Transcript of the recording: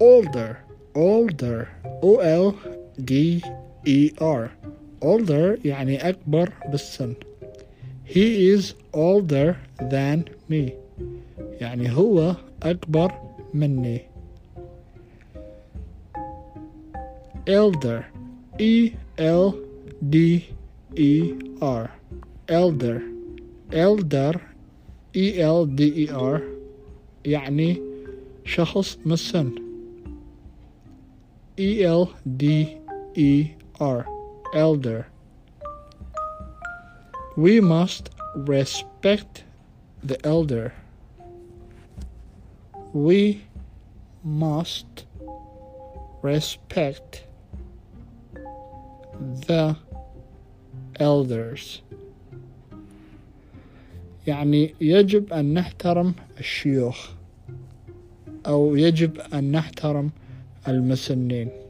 older older O L D E R older يعني أكبر بالسن he is older than me يعني هو أكبر مني elder E L D E R elder elder E L D E R يعني شخص مسن E L D E R elder we must respect the elder we must respect the elders يعني يجب أن نحترم الشيوخ أو يجب أن نحترم المسنين.